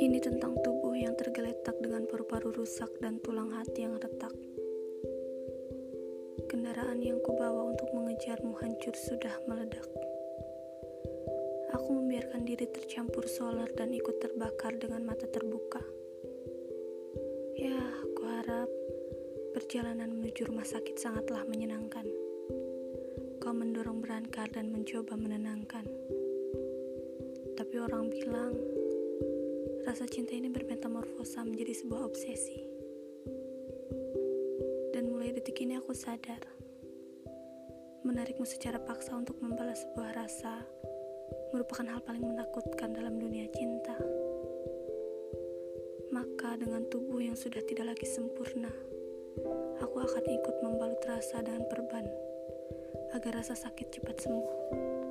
Ini tentang tubuh yang tergeletak dengan paru-paru rusak dan tulang hati yang retak. Kendaraan yang kubawa untuk mengejarmu hancur sudah meledak. Aku membiarkan diri tercampur solar dan ikut terbakar dengan mata terbuka. Ya, aku harap perjalanan menuju rumah sakit sangatlah menyenangkan. Kau mendorong berangkar dan mencoba menenangkan. Tapi orang bilang, rasa cinta ini bermetamorfosa menjadi sebuah obsesi. Dan mulai detik ini aku sadar, menarikmu secara paksa untuk membalas sebuah rasa merupakan hal paling menakutkan dalam dunia cinta. Maka dengan tubuh yang sudah tidak lagi sempurna, aku akan ikut membalut rasa dengan perban agar rasa sakit cepat sembuh.